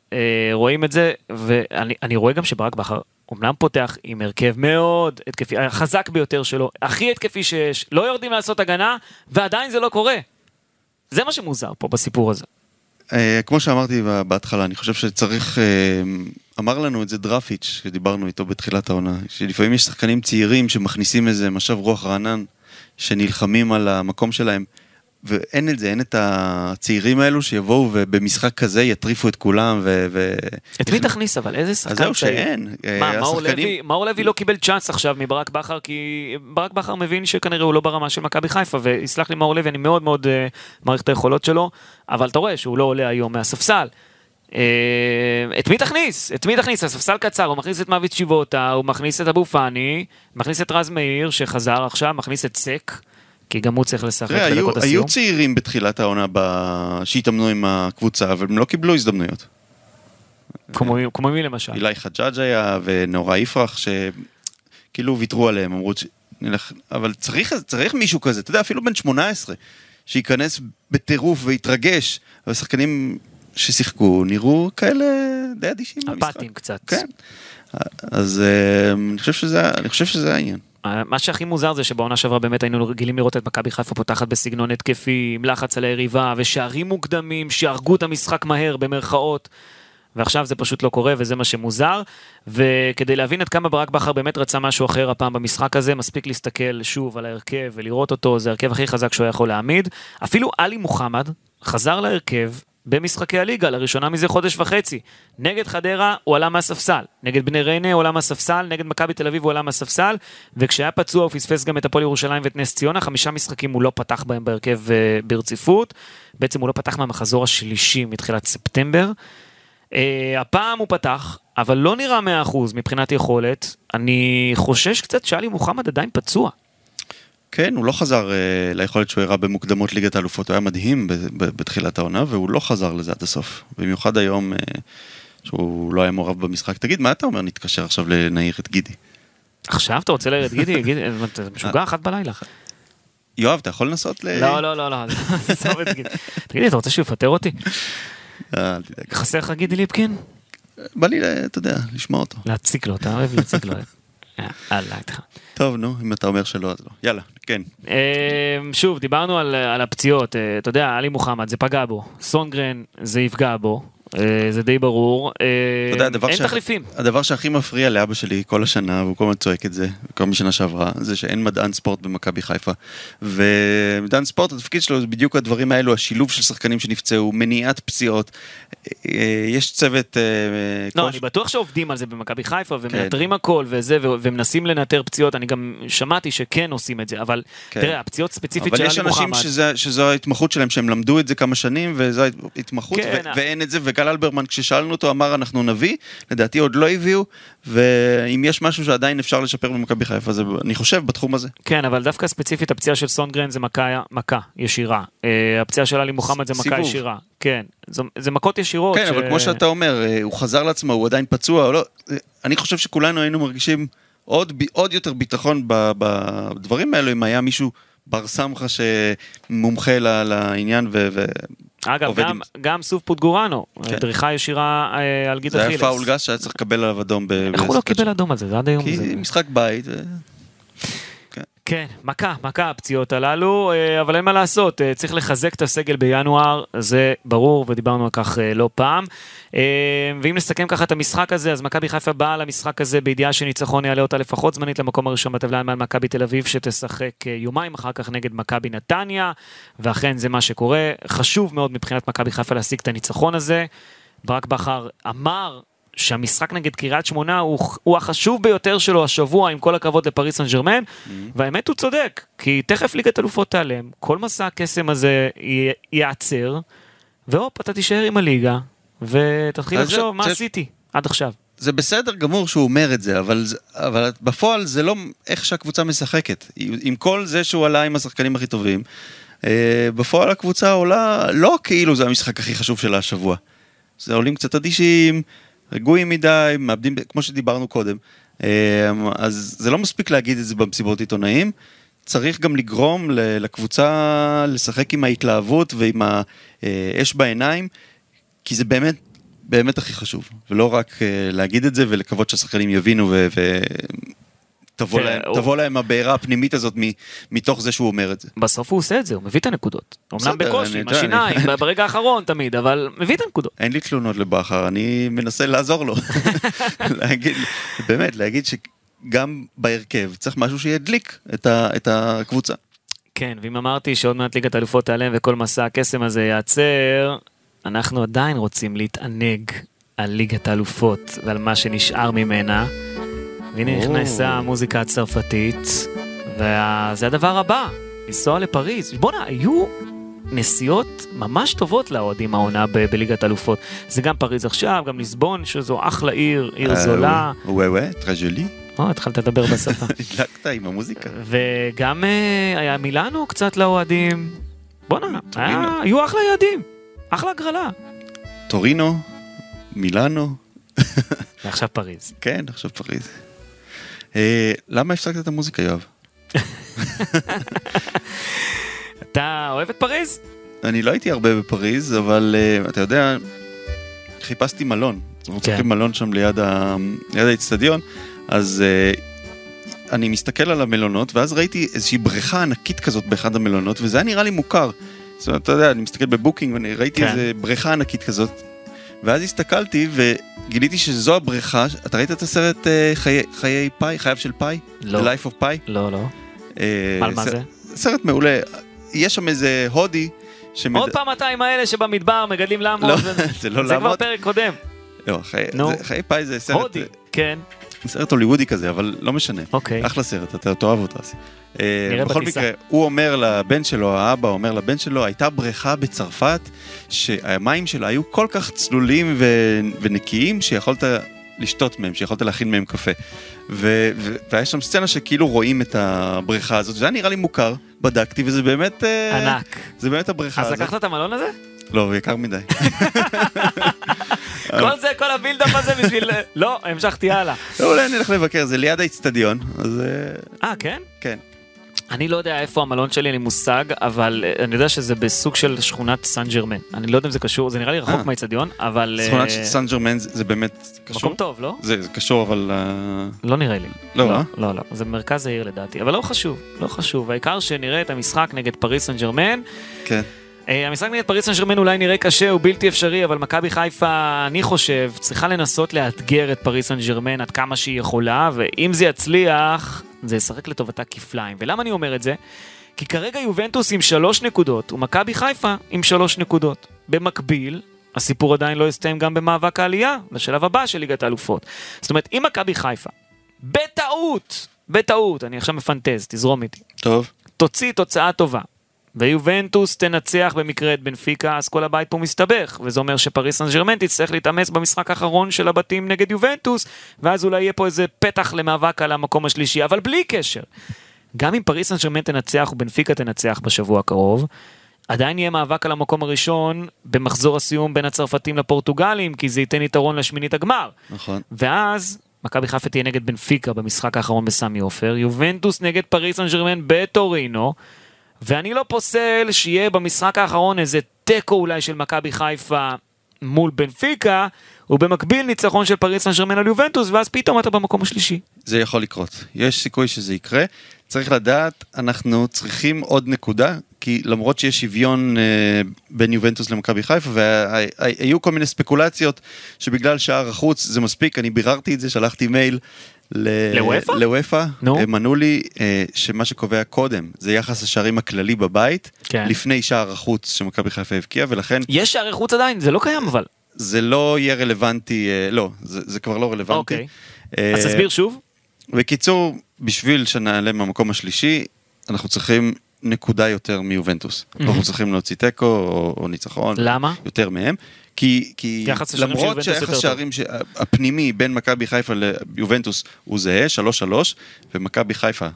רואים את זה, ואני אני רואה גם שברק בכר אומנם פותח עם הרכב מאוד התקפי, החזק ביותר שלו, הכי התקפי שיש, לא יורדים לעשות הגנה, ועדיין זה לא קורה. זה מה שמוזר פה בסיפור הזה. אה, כמו שאמרתי בהתחלה, אני חושב שצריך, אה, אמר לנו את זה דרפיץ', שדיברנו איתו בתחילת העונה, שלפעמים יש שחקנים צעירים שמכניסים איזה משב רוח רענן, שנלחמים על המקום שלהם, ואין את זה, אין את הצעירים האלו שיבואו ובמשחק כזה יטריפו את כולם, ו... ו... את מי תכניס אבל? איזה שחקן אז זהו? שאין. אה, מה, מאור השחקנים- לוי, מאור לוי לא קיבל צ'אנס עכשיו מברק בכר, כי ברק בכר מבין שכנראה הוא לא ברמה של מכבי חיפה, ויסלח לי מאור לוי, אני מאוד מאוד אה, מעריך את היכולות שלו, אבל אתה רואה שהוא לא עולה היום מהספסל. אה, את מי תכניס? את מי תכניס? הספסל קצר, הוא מכניס את מוות שיבוטה, הוא מכניס את אבו פאני, מכניס את רז מאיר שחזר עכשיו, מכניס את סק, כי גם הוא צריך לשחק תראה, היו, בדקות הסיום. היו צעירים בתחילת העונה ב... שהתאמנו עם הקבוצה, אבל הם לא קיבלו הזדמנויות. כמו כמו מי למשל? אילי חג'אג' היה ונורא יפרח שכאילו ויתרו עליהם, אמרו שנלך, אבל צריך, צריך מישהו כזה, אתה יודע, אפילו בן 18, שייכנס בטירוף ויתרגש, אבל שחקנים ששיחקו נראו כאלה די אדישים במשחק. אפאתיים קצת. כן. אז אה, אני חושב שזה, אני חושב שזה העניין. מה שהכי מוזר זה שבעונה שעברה באמת היינו רגילים לראות את מכבי חיפה פותחת בסגנון התקפי, עם לחץ על היריבה ושערים מוקדמים שהרגו את המשחק מהר במרכאות. ועכשיו זה פשוט לא קורה וזה מה שמוזר. וכדי להבין עד כמה ברק בכר באמת רצה משהו אחר הפעם במשחק הזה, מספיק להסתכל שוב על ההרכב ולראות אותו, זה ההרכב הכי חזק שהוא יכול להעמיד. אפילו עלי מוחמד חזר להרכב במשחקי הליגה, לראשונה מזה חודש וחצי. נגד חדרה הוא עלה מהספסל, נגד בני ריינה הוא עלה מהספסל, נגד מכבי תל אביב הוא עלה מהספסל, וכשהיה פצוע הוא פספס גם את הפועל ירושלים ואת נס ציונה, חמישה משחקים הוא לא פתח בהם בהרכב אה, ברציפות. בעצם הוא לא פתח מהמחזור השלישי מתחילת ספטמבר. אה, הפעם הוא פתח, אבל לא נראה 100% מבחינת יכולת. אני חושש קצת שאלי מוחמד עדיין פצוע. כן, הוא לא חזר uh, ליכולת שהוא הראה במוקדמות ליגת האלופות, הוא היה מדהים ב- ב- בתחילת העונה, והוא לא חזר לזה עד הסוף. במיוחד היום, uh, שהוא לא היה מעורב במשחק. תגיד, מה אתה אומר, נתקשר עכשיו לנעיר את גידי? עכשיו אתה רוצה לרד גידי? גידי, אתה משוגע אחת בלילה. יואב, אתה יכול לנסות ל... לא, לא, לא, לא, את גידי. תגידי, אתה רוצה שהוא יפטר אותי? אה, אל תדאג. חסר לך גידי ליפקין? בא לי, אתה יודע, לשמוע אותו. להציק לו, אתה אוהב להציק לו. יאללה, איתך. טוב, נו, אם אתה אומר שלא, אז לא. יאללה, כן. אה, שוב, דיברנו על, על הפציעות, אה, אתה יודע, עלי מוחמד, זה פגע בו, סונגרן, זה יפגע בו, זה די ברור. אה, יודע, אין שה- תחליפים. הדבר שהכי מפריע לאבא שלי כל השנה, והוא כל הזמן צועק את זה, כל משנה שעברה, זה שאין מדען ספורט במכבי חיפה. ומדען ספורט, התפקיד שלו זה בדיוק הדברים האלו, השילוב של שחקנים שנפצעו, מניעת פציעות. אה, יש צוות... אה, לא, כל- אני בטוח שעובדים על זה במכבי חיפה, כן. ומנטרים הכל וזה, ו- ומנסים לנטר פציעות, אני גם שמעתי שכן עושים את זה, אבל כן. תראה, הפציעות ספציפית אבל של יש עלי אנשים מוחמד, שזה, שזו ההתמחות שלהם, שהם למדו את זה כמה שנים, וזו ההתמחות, כן. ו- ואין את זה, וגל אלברמן, כששאלנו אותו, אמר אנחנו נביא, לדעתי עוד לא הביאו, ואם יש משהו שעדיין אפשר לשפר במכבי חיפה, זה אני חושב בתחום הזה. כן, אבל דווקא ספציפית הפציעה של סונגרן זה מכה, מכה ישירה. אה, הפציעה של עלי מוחמד זה מכה סיבוב. ישירה. כן, זו- זה מכות ישירות. כן, אבל כמו שאתה אומר, אה, הוא חזר לעצמו, הוא עדיין פצוע, או לא, אני חושב שכולנו היינו מרגישים עוד, עוד יותר ביטחון בדברים האלו, אם היה מישהו בר סמכה שמומחה לעניין, ו... ו- אגב, גם, עם- גם סוף פוטגורנו, כן. דריכה ישירה אה, על גיד זה היה אכילס. פאול גס שהיה צריך לקבל עליו אדום. ב- איך הוא לא קיבל אדום על זה? זה עד היום. כי זה... משחק בית. ו- כן, מכה, מכה הפציעות הללו, אה, אבל אין מה לעשות, אה, צריך לחזק את הסגל בינואר, זה ברור, ודיברנו על כך אה, לא פעם. ואם נסכם ככה את המשחק הזה, אז מכבי חיפה באה למשחק הזה בידיעה שניצחון יעלה אותה לפחות זמנית למקום הראשון בטבלה מעל מכבי תל אביב, שתשחק יומיים אחר כך נגד מכבי נתניה, ואכן זה מה שקורה. חשוב מאוד מבחינת מכבי חיפה להשיג את הניצחון הזה. ברק בכר אמר שהמשחק נגד קריית שמונה הוא, הוא החשוב ביותר שלו השבוע, עם כל הכבוד לפריס סן ג'רמן, והאמת הוא צודק, כי תכף ליגת אלופות תיעלם, כל מסע הקסם הזה י- ייעצר, והופ, אתה תישאר עם הליגה, ותתחיל לחשוב מה זה- עשיתי עד עכשיו. זה בסדר גמור שהוא אומר את זה, אבל, אבל בפועל זה לא איך שהקבוצה משחקת. עם כל זה שהוא עלה עם השחקנים הכי טובים, אה, בפועל הקבוצה עולה לא כאילו זה המשחק הכי חשוב שלה השבוע. זה עולים קצת אדישים, רגועים מדי, מאבדים, כמו שדיברנו קודם. אה, אז זה לא מספיק להגיד את זה במסיבות עיתונאים. צריך גם לגרום לקבוצה לשחק עם ההתלהבות ועם האש בעיניים, כי זה באמת, באמת הכי חשוב. ולא רק אה, להגיד את זה ולקוות שהשחקנים יבינו ו... תבוא, תראה, להם, הוא- תבוא להם הבעירה הפנימית הזאת מ- מתוך זה שהוא אומר את זה. בסוף הוא עושה את זה, הוא מביא את הנקודות. אמנם בקושי, עם השיניים, אני- ברגע האחרון תמיד, אבל מביא את הנקודות. אין לי תלונות לבכר, אני מנסה לעזור לו. להגיד, באמת, להגיד שגם בהרכב צריך משהו שידליק את, ה, את הקבוצה. כן, ואם אמרתי שעוד מעט ליגת האלופות תיעלם וכל מסע הקסם הזה ייעצר, אנחנו עדיין רוצים להתענג על ליגת האלופות ועל מה שנשאר ממנה. והנה או. נכנסה המוזיקה הצרפתית, וזה הדבר הבא, לנסוע לפריז. בואנה, היו נסיעות ממש טובות לאוהדים העונה בליגת האלופות. זה גם פריז עכשיו, גם ליסבון, שזו אחלה עיר, עיר זולה. וואי וואי, טראז'ולי. או, התחלת לדבר בשפה. הדלקת עם המוזיקה. וגם אה, היה מילאנו קצת לאוהדים. בואנה, היו אחלה יעדים. אחלה הגרלה. טורינו, מילאנו, ועכשיו פריז. כן, עכשיו פריז. אה, למה הפסקת את המוזיקה, יואב? אתה אוהב את פריז? אני לא הייתי הרבה בפריז, אבל uh, אתה יודע, חיפשתי מלון. אנחנו כן. צריכים מלון שם ליד, ה... ליד האצטדיון, אז uh, אני מסתכל על המלונות, ואז ראיתי איזושהי בריכה ענקית כזאת באחד המלונות, וזה היה נראה לי מוכר. זאת אומרת, אתה יודע, אני מסתכל בבוקינג, ואני ראיתי כן. איזה בריכה ענקית כזאת, ואז הסתכלתי וגיליתי שזו הבריכה, אתה ראית את הסרט uh, חיי, חיי פאי, חייו של פאי? לא. The Life of Pi? לא, לא. אה, על מה זה? סרט מעולה. יש שם איזה הודי, שמד... עוד פעם אתה עם האלה שבמדבר מגדלים לא, לעמוד. זה לא זה כבר. פרק קודם. לא, חיי, נו. זה, חיי פאי זה סרט, הודי, כן. סרט הוליוודי כזה, אבל לא משנה. אוקיי. אחלה סרט, אתה תאהב אותו. אה, נראה בכל בטיסה. מקרה, הוא אומר לבן שלו, האבא אומר לבן שלו, הייתה בריכה בצרפת שהמים שלה היו כל כך צלולים ו- ונקיים שיכולת לשתות מהם, שיכולת להכין מהם קפה. ו- ו- והיה שם סצנה שכאילו רואים את הבריכה הזאת, זה היה נראה לי מוכר, בדקתי וזה באמת... אה, ענק. זה באמת הבריכה אז הזאת. לקחת את המלון הזה? לא, הוא יקר מדי. כל זה, כל הבילדאפ הזה בשביל... לא, המשכתי הלאה. לא, אולי נלך לבקר, זה ליד האיצטדיון, אז אה, אה, כן? כן. אני לא יודע איפה המלון שלי, אין לי מושג, אבל אה, אני יודע שזה בסוג של שכונת סן ג'רמן. אני לא יודע אם זה קשור, זה נראה לי רחוק אה. מהאצטדיון, אבל... אה, שכונת סן ג'רמן זה באמת קשור? מקום טוב, לא? זה קשור, אבל... אה, לא נראה לי. לא, אה? לא, לא. זה מרכז העיר לדעתי, אבל לא חשוב, לא חשוב. העיקר שנראה את המשחק נגד פריס סן ג'רמן. כן. אה, המשחק נגד פריס סן ג'רמן אולי נראה קשה, הוא בלתי אפשרי, אבל מכבי חיפה, אני חושב, צריכה לנסות לאתגר את פריס סן ג'רמן עד כמה שהיא יכולה, ואם זה יצליח, זה ישחק לטובתה כפליים. ולמה אני אומר את זה? כי כרגע יובנטוס עם שלוש נקודות, ומכבי חיפה עם שלוש נקודות. במקביל, הסיפור עדיין לא הסתיים גם במאבק העלייה, לשלב הבא של ליגת האלופות. זאת אומרת, אם מכבי חיפה, בטעות, בטעות, אני עכשיו מפנטז, תזרום איתי, טוב. תוציא תוצאה טובה, ויובנטוס תנצח במקרה את בנפיקה, אז כל הבית פה מסתבך, וזה אומר שפריס סן ג'רמן תצטרך להתאמץ במשחק האחרון של הבתים נגד יובנטוס, ואז אולי יהיה פה איזה פתח למאבק על המקום השלישי, אבל בלי קשר. גם אם פריס סן ג'רמן תנצח ובנפיקה תנצח בשבוע הקרוב, עדיין יהיה מאבק על המקום הראשון במחזור הסיום בין הצרפתים לפורטוגלים, כי זה ייתן יתרון לשמינית הגמר. נכון. ואז מכבי חיפה תהיה נגד בנפיקה במשחק האחרון בסמי עופר, יובנטוס נגד פריס סן ג'רמן בטורינו, ואני לא פוסל שיהיה במשחק האחרון איזה תיקו אולי של מכבי חיפה מול בנפיקה, ובמקביל ניצחון של פריס סן ג'רמן על יובנטוס, ואז פתאום אתה במקום השלישי. זה יכול לקרות. יש סיכוי שזה יקרה. צריך לדעת, אנחנו צריכים עוד נקודה, כי למרות שיש שוויון אה, בין יובנטוס למכבי חיפה, והיו כל מיני ספקולציות שבגלל שער החוץ זה מספיק, אני ביררתי את זה, שלחתי מייל. לוופא? לוופא, נו. הם ענו לי אה, שמה שקובע קודם זה יחס השערים הכללי בבית, כן. לפני שער החוץ שמכבי חיפה הבקיעה, ולכן יש שערי חוץ עדיין, זה לא קיים אבל. זה לא יהיה רלוונטי, אה, לא, זה, זה כבר לא רלוונטי. אוקיי. אה, אז תסביר שוב. בקיצור, בשביל שנעלה מהמקום השלישי, אנחנו צריכים נקודה יותר מיובנטוס. אנחנו צריכים להוציא תיקו או, או ניצחון. למה? יותר מהם. כי, כי יחס השערים למרות שהיחס טוב. שערים ש- הפנימי בין מכבי חיפה ליובנטוס הוא זהה, 3-3, ומכבי חיפה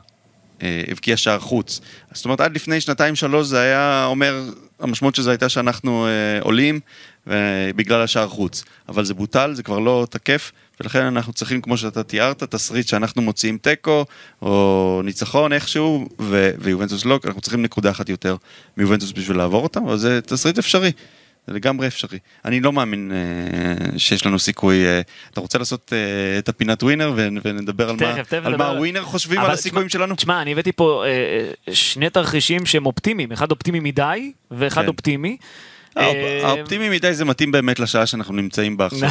אה, הבקיע שער חוץ. זאת אומרת, עד לפני שנתיים שלוש זה היה אומר, המשמעות של זה הייתה שאנחנו אה, עולים אה, בגלל השער חוץ. אבל זה בוטל, זה כבר לא תקף, ולכן אנחנו צריכים, כמו שאתה תיארת, תסריט שאנחנו מוציאים תיקו, או ניצחון איכשהו, ו- ויובנטוס לא, אנחנו צריכים נקודה אחת יותר מיובנטוס בשביל לעבור אותם, אבל זה תסריט אפשרי. זה לגמרי אפשרי. אני לא מאמין אה, שיש לנו סיכוי. אה, אתה רוצה לעשות אה, את הפינת ווינר ו- ונדבר על מה, תכף, תכף על מה הווינר חושבים על הסיכויים תשמע- שלנו? תשמע, אני הבאתי פה אה, אה, שני תרחישים שהם אופטימיים, אחד אופטימי מדי ואחד כן. אופטימי. האופ- אה, האופטימי מדי זה מתאים באמת לשעה שאנחנו נמצאים בה עכשיו.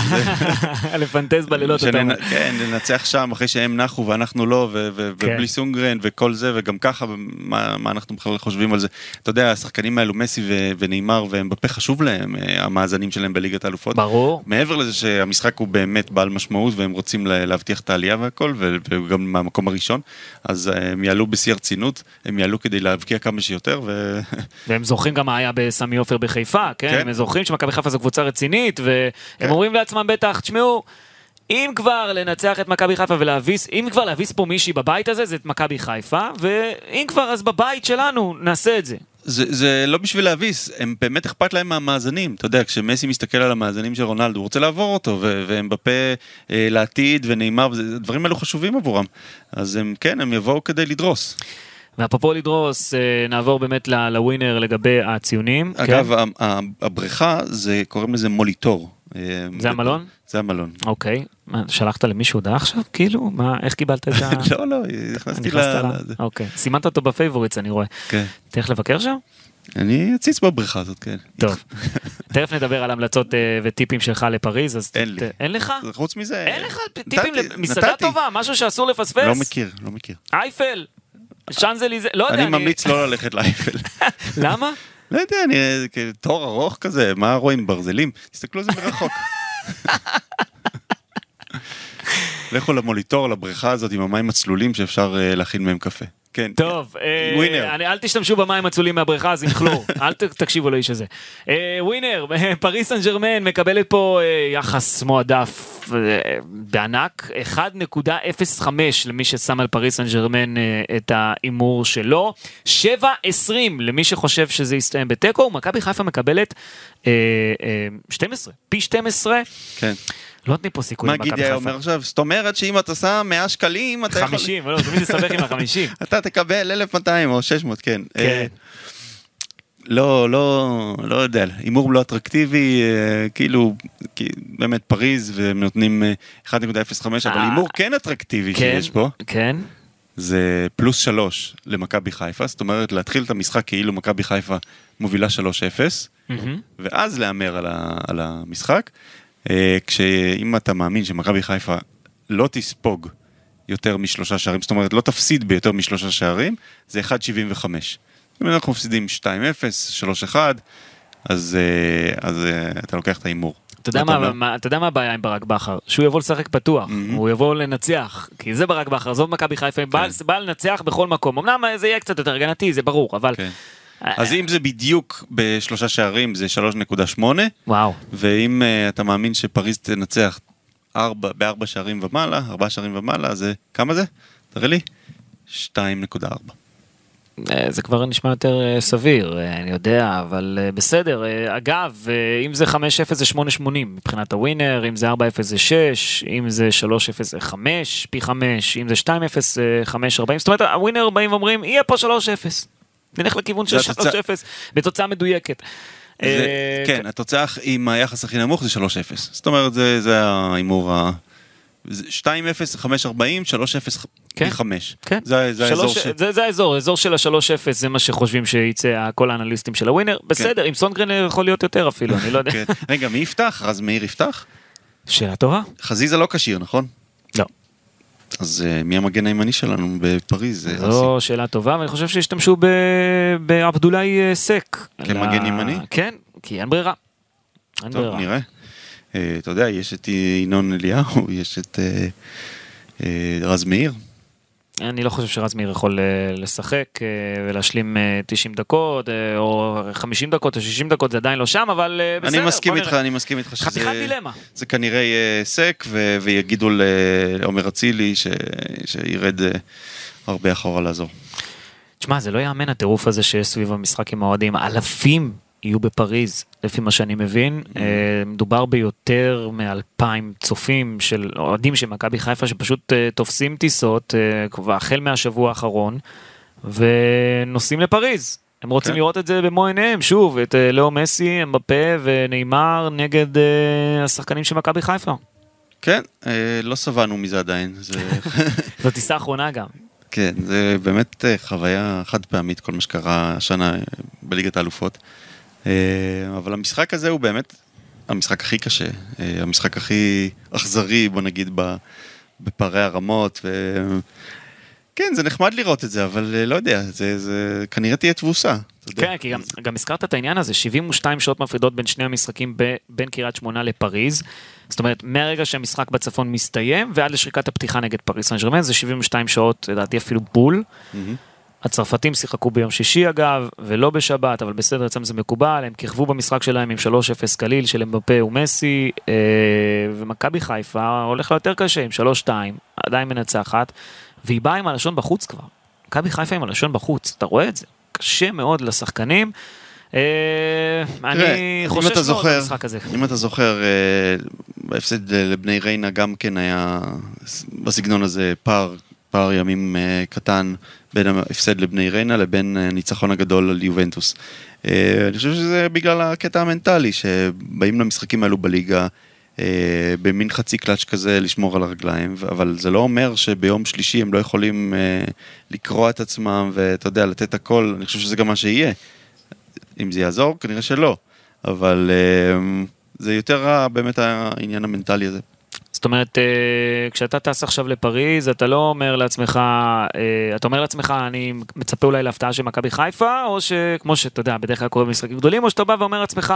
לפנטז בלילות אתה אומר. שננ- כן, ננצח שם אחרי שהם נחו ואנחנו לא, כן. ובלי סונגרן וכל זה, וגם ככה, מה אנחנו בכלל חושבים על זה. אתה יודע, השחקנים האלו, מסי ונאמר ואמבפה חשוב להם, אה, המאזנים שלהם בליגת האלופות. ברור. מעבר לזה שהמשחק הוא באמת בעל משמעות והם רוצים לה- להבטיח את העלייה והכל וגם מהמקום הראשון אז אה, הם יעלו בשיא הרצינות הם יעלו כדי להבקיע כמה שיותר. והם זוכרים גם מה היה בסמי עופר בחיפה, כן? כן. הם זוכרים שמכבי חיפה זו קבוצה רצינית, והם כן. אומרים לעצמם בטח, תשמעו, אם כבר לנצח את מכבי חיפה ולהביס, אם כבר להביס פה מישהי בבית הזה, זה את מכבי חיפה, ואם כבר אז בבית שלנו נעשה את זה. זה, זה לא בשביל להביס, הם באמת אכפת להם מהמאזנים. אתה יודע, כשמסי מסתכל על המאזנים של רונלדו, הוא רוצה לעבור אותו, והם בפה אה, לעתיד ונאמר, וזה- הדברים האלו חשובים עבורם. אז הם כן, הם יבואו כדי לדרוס. ואפרופו לדרוס, אה, נעבור באמת לווינר לגבי הציונים. אגב, כן? הבריכה, זה, קוראים לזה מוליטור. אה, זה המלון? זה המלון. אוקיי, מה, שלחת למישהו הודעה עכשיו? כאילו? מה, איך קיבלת את ה... לא, לא, נכנסתי ל... אוקיי, סימנת אותו ב favorites אני רואה. כן. תלך לבקר שם? אני אציץ בבריכה הזאת, כן. טוב. תכף נדבר על המלצות אה, וטיפים שלך לפריז, אז... אין לי. אין לך? חוץ מזה... אין לך טיפים למסעדה. טובה? משהו שאסור לפספס? לא מכיר, לא מכיר. אייפל, שאנזליזה, לא יודע, אני ממליץ לא ללכת לאייפל. למה? לא יודע, אני תור ארוך כזה, מה רואים? ברזלים? תסתכלו על זה מרחוק. לכו למוליטור, לבריכה הזאת עם המים הצלולים שאפשר אה, להכין מהם קפה. כן. טוב, אה, ווינר. אני- אל תשתמשו במים הצולים מהבריכה, אז עם כלור, אל ת- תקשיבו לאיש הזה. אה, ווינר, פריס סן ג'רמן מקבלת פה אה, יחס מועדף אה, בענק, 1.05 למי ששם על פריס סן ג'רמן אה, את ההימור שלו, 7.20 למי שחושב שזה יסתיים בתיקו, ומכבי חיפה מקבלת אה, אה, 12, פי 12, כן. לא נותנים פה סיכוי מה למכבי גידי היה. אומר עכשיו? זאת אומרת שאם אתה שם 100 שקלים, אתה יכול... 50, לא, תמיד לסבך עם ה-50. אתה תקבל 1200 או 600, כן. כן. אה, לא, לא, לא יודע, הימור לא אטרקטיבי, אה, כאילו, באמת פריז, והם נותנים אה, 1.05, אבל אה. הימור כן אטרקטיבי כן, שיש פה, כן. זה פלוס 3 למכבי חיפה, זאת אומרת להתחיל את המשחק כאילו מכבי חיפה מובילה 3-0, מהמם. ואז להמר על, ה, על המשחק, כשאם אתה מאמין שמכבי חיפה לא תספוג יותר משלושה שערים, זאת אומרת לא תפסיד ביותר משלושה שערים, זה 1.75. אם אנחנו מפסידים 2-0, 3-1, אז, אה, אז אה, אתה לוקח את ההימור. אתה יודע מה, אומר? מה, אתה יודע מה הבעיה עם ברק בכר? שהוא יבוא לשחק פתוח, Mhm. הוא יבוא לנצח, כי זה ברק בכר, עזוב מכבי חיפה, בא, כן. בא לנצח בכל מקום. אמנם זה יהיה קצת יותר הגנתי, זה ברור, אבל... כן. אז אם זה בדיוק בשלושה שערים זה 3.8, וואו, ואם אה, אתה מאמין שפריז תנצח ארבע, בארבע שערים ומעלה, ארבעה שערים ומעלה, זה כמה זה? תראה לי. 2.4. אה, זה כבר נשמע יותר אה, סביר, אני יודע, אבל בסדר. אגב, אם זה 5-0 זה 8-80 מבחינת הווינר, אם זה 4-0 זה 6, אם זה 3-0 זה 5, פי 5, אם זה 2-0 זה 5-40, זאת אומרת, הווינר באים ואומרים, יהיה פה 3-0. נלך לכיוון של זה התוצאה. 3-0 בתוצאה מדויקת. זה, אה, כן, התוצאה עם היחס הכי נמוך זה 3-0. זאת אומרת, זה, זה ההימור ה... זה 2-0, 5-40, 3-0, כן. פי 5. כן. זה, זה האזור ש... זה, זה האזור, האזור של ה-3-0 זה מה שחושבים שיצא כל האנליסטים של הווינר. בסדר, עם סונגרן יכול להיות יותר אפילו, אני לא יודע. כן. רגע, מי יפתח? רז מאיר יפתח? שאלה טובה? חזיזה לא כשיר, נכון? לא. אז uh, מי המגן הימני שלנו בפריז? אסי. זו שאלה טובה, ואני חושב שהשתמשו בעבדולאי אה, סק. כמגן ימני? כן, כי אין ברירה. אין טוב, ברירה. נראה. אה, אתה יודע, יש את ינון אליהו, יש את אה, אה, רז מאיר. אני לא חושב שרז מאיר יכול אה, לשחק אה, ולהשלים אה, 90 דקות, אה, או 50 דקות או 60 דקות, זה עדיין לא שם, אבל בסדר. אני מסכים איתך. אני מסכים איתך שזה... חתיכת דילמה. זה כנראה יהיה סק, ו- ויגידו לעומר אצילי ש- שירד הרבה אחורה לעזור. תשמע, זה לא יאמן הטירוף הזה שיש סביב המשחק עם האוהדים. אלפים יהיו בפריז, לפי מה שאני מבין. Mm-hmm. אה, מדובר ביותר מאלפיים צופים של אוהדים של מכבי חיפה שפשוט אה, תופסים טיסות אה, החל מהשבוע האחרון ונוסעים לפריז. הם רוצים כן. לראות את זה במו עיניהם, שוב, את לאו מסי, אמבפה ונאמר נגד השחקנים של מכבי חיפה. כן, אה, לא שבענו מזה עדיין. זה... זו טיסה אחרונה גם. כן, זה באמת חוויה חד פעמית, כל מה שקרה השנה בליגת האלופות. אה, אבל המשחק הזה הוא באמת המשחק הכי קשה, אה, המשחק הכי אכזרי, בוא נגיד, בפערי הרמות. ו... כן, זה נחמד לראות את זה, אבל אה, לא יודע, זה, זה כנראה תהיה תבוסה. כן, כי גם, גם הזכרת את העניין הזה, 72 שעות מפרידות בין שני המשחקים ב, בין קריית שמונה לפריז. זאת אומרת, מהרגע שהמשחק בצפון מסתיים ועד לשריקת הפתיחה נגד פריז סן ג'רמן, זה 72 שעות, לדעתי אפילו בול. מהמם. הצרפתים שיחקו ביום שישי אגב, ולא בשבת, אבל בסדר, אצלם זה מקובל, הם כיכבו במשחק שלהם עם 3-0 קליל של אמבפה ומסי, אה, ומכבי חיפה הולך לה יותר קשה עם 3-2, עדיין מנצחת, והיא באה עם הלשון בחוץ כבר. מכבי חיפה עם הלשון בחוץ, אתה רואה את זה? קשה מאוד לשחקנים. אה, אני חושש מאוד במשחק הזה. אם אתה זוכר, אה, בהפסד לבני ריינה גם כן היה בסגנון הזה פער, פער ימים אה, קטן בין ההפסד לבני ריינה לבין הניצחון הגדול על יובנטוס. אה, אני חושב שזה בגלל הקטע המנטלי, שבאים למשחקים האלו בליגה אה, במין חצי קלאץ' כזה לשמור על הרגליים, אבל זה לא אומר שביום שלישי הם לא יכולים אה, לקרוע את עצמם ואתה יודע, לתת הכל, אני חושב שזה גם מה שיהיה. אם זה יעזור, כנראה שלא. אבל אה, זה יותר באמת העניין המנטלי הזה. זאת אומרת, אה, כשאתה טס עכשיו לפריז, אתה לא אומר לעצמך, אה, אתה אומר לעצמך, אני מצפה אולי להפתעה של מכבי חיפה, או שכמו שאתה יודע, בדרך כלל קורה במשחקים גדולים, או שאתה בא ואומר לעצמך,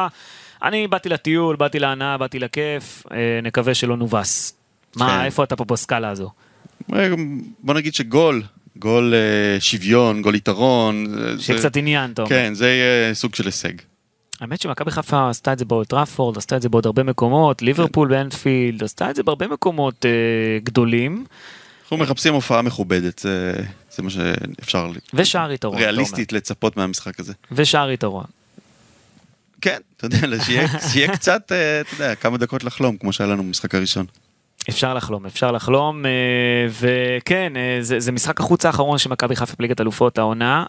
אני באתי לטיול, באתי להנאה, באתי לכיף, אה, נקווה שלא נובס. מה, כן. איפה אתה פה בסקאלה הזו? בוא נגיד שגול, גול שוויון, גול יתרון. שיהיה קצת עניין, אתה אומר. כן, זה יהיה סוג של הישג. האמת שמכבי חיפה עשתה את זה באולטראפורד, עשתה את זה בעוד הרבה מקומות, ליברפול באנפילד, עשתה את זה בהרבה מקומות אה, גדולים, אנחנו מחפשים הופעה מכובדת, זה, זה מה שאפשר ושער יתרון. ריאליסטית לצפות מהמשחק הזה. ושער יתרון. כן, אתה יודע, שיהיה, שיהיה קצת, אה, אתה יודע, כמה דקות לחלום, כמו שהיה לנו במשחק הראשון. אפשר לחלום, אפשר לחלום, אה, וכן, אה, זה, זה משחק החוץ האחרון של מכבי חיפה בליגת אלופות העונה,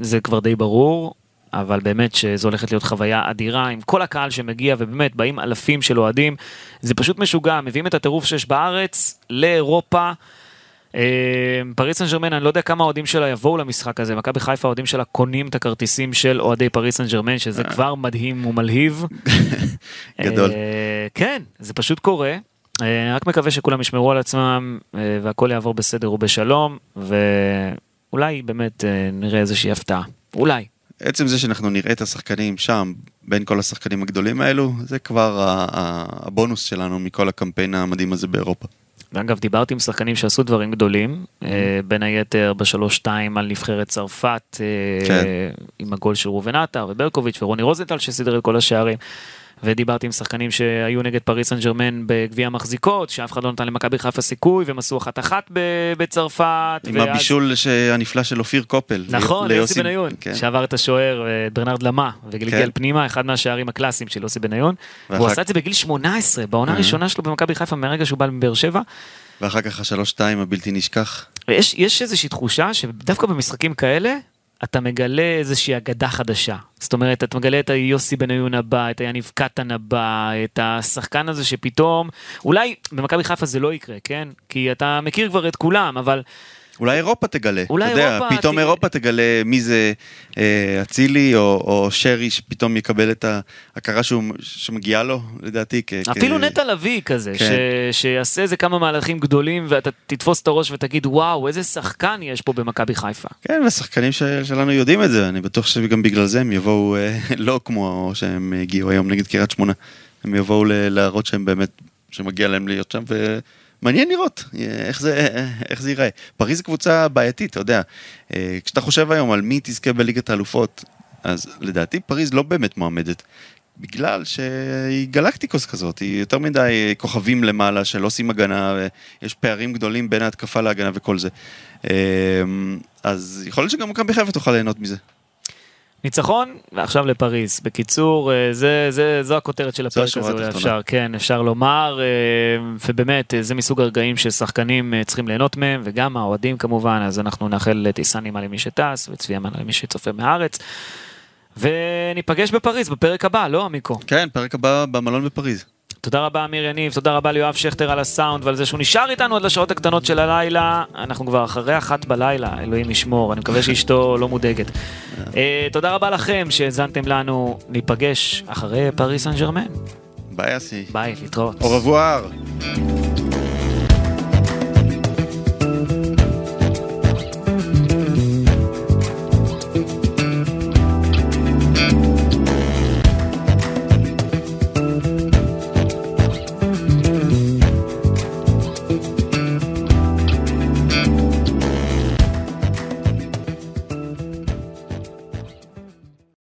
זה כבר די ברור, אבל באמת שזו הולכת להיות חוויה אדירה עם כל הקהל שמגיע, ובאמת באים אלפים של אוהדים, זה פשוט משוגע, מביאים את הטירוף שיש בארץ לאירופה. אה, פריס סן ג'רמן, אני לא יודע כמה אוהדים שלה יבואו למשחק הזה, מכבי חיפה האוהדים שלה קונים את הכרטיסים של אוהדי פריס סן ג'רמן, שזה כבר מדהים ומלהיב. גדול. אה, כן, זה פשוט קורה. אה, רק מקווה שכולם ישמרו על עצמם אה, והכל יעבור בסדר ובשלום, ואולי באמת אה, נראה איזושהי הפתעה. אולי. עצם זה שאנחנו נראה את השחקנים שם, בין כל השחקנים הגדולים האלו, זה כבר הבונוס שלנו מכל הקמפיין המדהים הזה באירופה. ואגב, דיברתי עם שחקנים שעשו דברים גדולים, אה, בין היתר בשלוש-שתיים על נבחרת צרפת, אה, כן. עם הגול של ראובן עטר וברקוביץ' ורוני רוזנטל שסידר את כל השערים. ודיברתי עם שחקנים שהיו נגד פריס סן ג'רמן בגביע המחזיקות, שאף אחד לא נתן למכבי חיפה סיכוי, והם עשו אחת-אחת בצרפת. עם ואז- הבישול הנפלא של אופיר קופל. נכון, ליוסי- יוסי בניון, כן. שעבר את השוער אה, ברנרד למה, וגלגל כן. פנימה, אחד מהשערים הקלאסיים של יוסי בניון. ואחר- והוא עשה את זה בגיל 18, בעונה אה. הראשונה שלו במכבי חיפה, מהרגע שהוא בא מבאר שבע. ואחר כך השלוש-שתיים הבלתי נשכח. ויש יש איזושהי תחושה שדווקא במשחקים כאלה, אתה מגלה איזושהי אגדה חדשה. זאת אומרת, אתה מגלה את היוסי בניון הבא, את היניב קטן הבא, את השחקן הזה שפתאום, אולי במכבי חיפה זה לא יקרה, כן? כי אתה מכיר כבר את כולם, אבל אולי אירופה תגלה. אולי אתה יודע, פתאום ת- אירופה תגלה מי זה אה, אצילי או, או שרי שפתאום יקבל את ההכרה שהוא, שמגיעה לו, לדעתי. כ- אפילו כ- נטע לביא כזה, כן. ש... שיעשה איזה כמה מהלכים גדולים ואתה תתפוס את הראש ותגיד וואו איזה שחקן יש פה במכבי חיפה. כן, והשחקנים ש- שלנו יודעים את זה, אני בטוח שגם בגלל זה הם יבואו אה, לא כמו שהם הגיעו היום נגד קריית שמונה. הם יבואו ל- להראות שהם באמת, שמגיע להם להיות שם, ומעניין לראות אה, איך זה, איך זה ייראה. פריז קבוצה בעייתית, אתה יודע. אה, כשאתה חושב היום על מי תזכה בליגת האלופות, אז לדעתי פריז לא באמת מועמדת. בגלל שהיא גלקטיקוס כזאת, היא יותר מדי כוכבים למעלה שלא עושים הגנה, ויש פערים גדולים בין ההתקפה להגנה וכל זה. אה, אז יכול להיות שגם מכבי חיפה תוכל ליהנות מזה. ניצחון ועכשיו לפריז. בקיצור, אה, זה, זה, זו הכותרת של הפרק הזה, אולי. אפשר, כן, אפשר לומר, אה, ובאמת, אה, זה מסוג הרגעים ששחקנים צריכים ליהנות מהם, וגם האוהדים כמובן, אז אנחנו נאחל טיסה נעימה למי שטס, וצבי אמן למי שצופה מהארץ. וניפגש בפריז בפרק הבא, לא עמיקו? כן, פרק הבא במלון בפריז. תודה רבה אמיר יניב, תודה רבה ליואב שכטר על הסאונד ועל זה שהוא נשאר איתנו עד לשעות הקטנות של הלילה. אנחנו כבר אחרי אחת בלילה, אלוהים ישמור, אני מקווה שאשתו לא מודאגת. אה, תודה רבה לכם שהאזנתם לנו, ניפגש אחרי פריס סן ג'רמן. ביי אסי. ביי, להתראות. אור רבואר.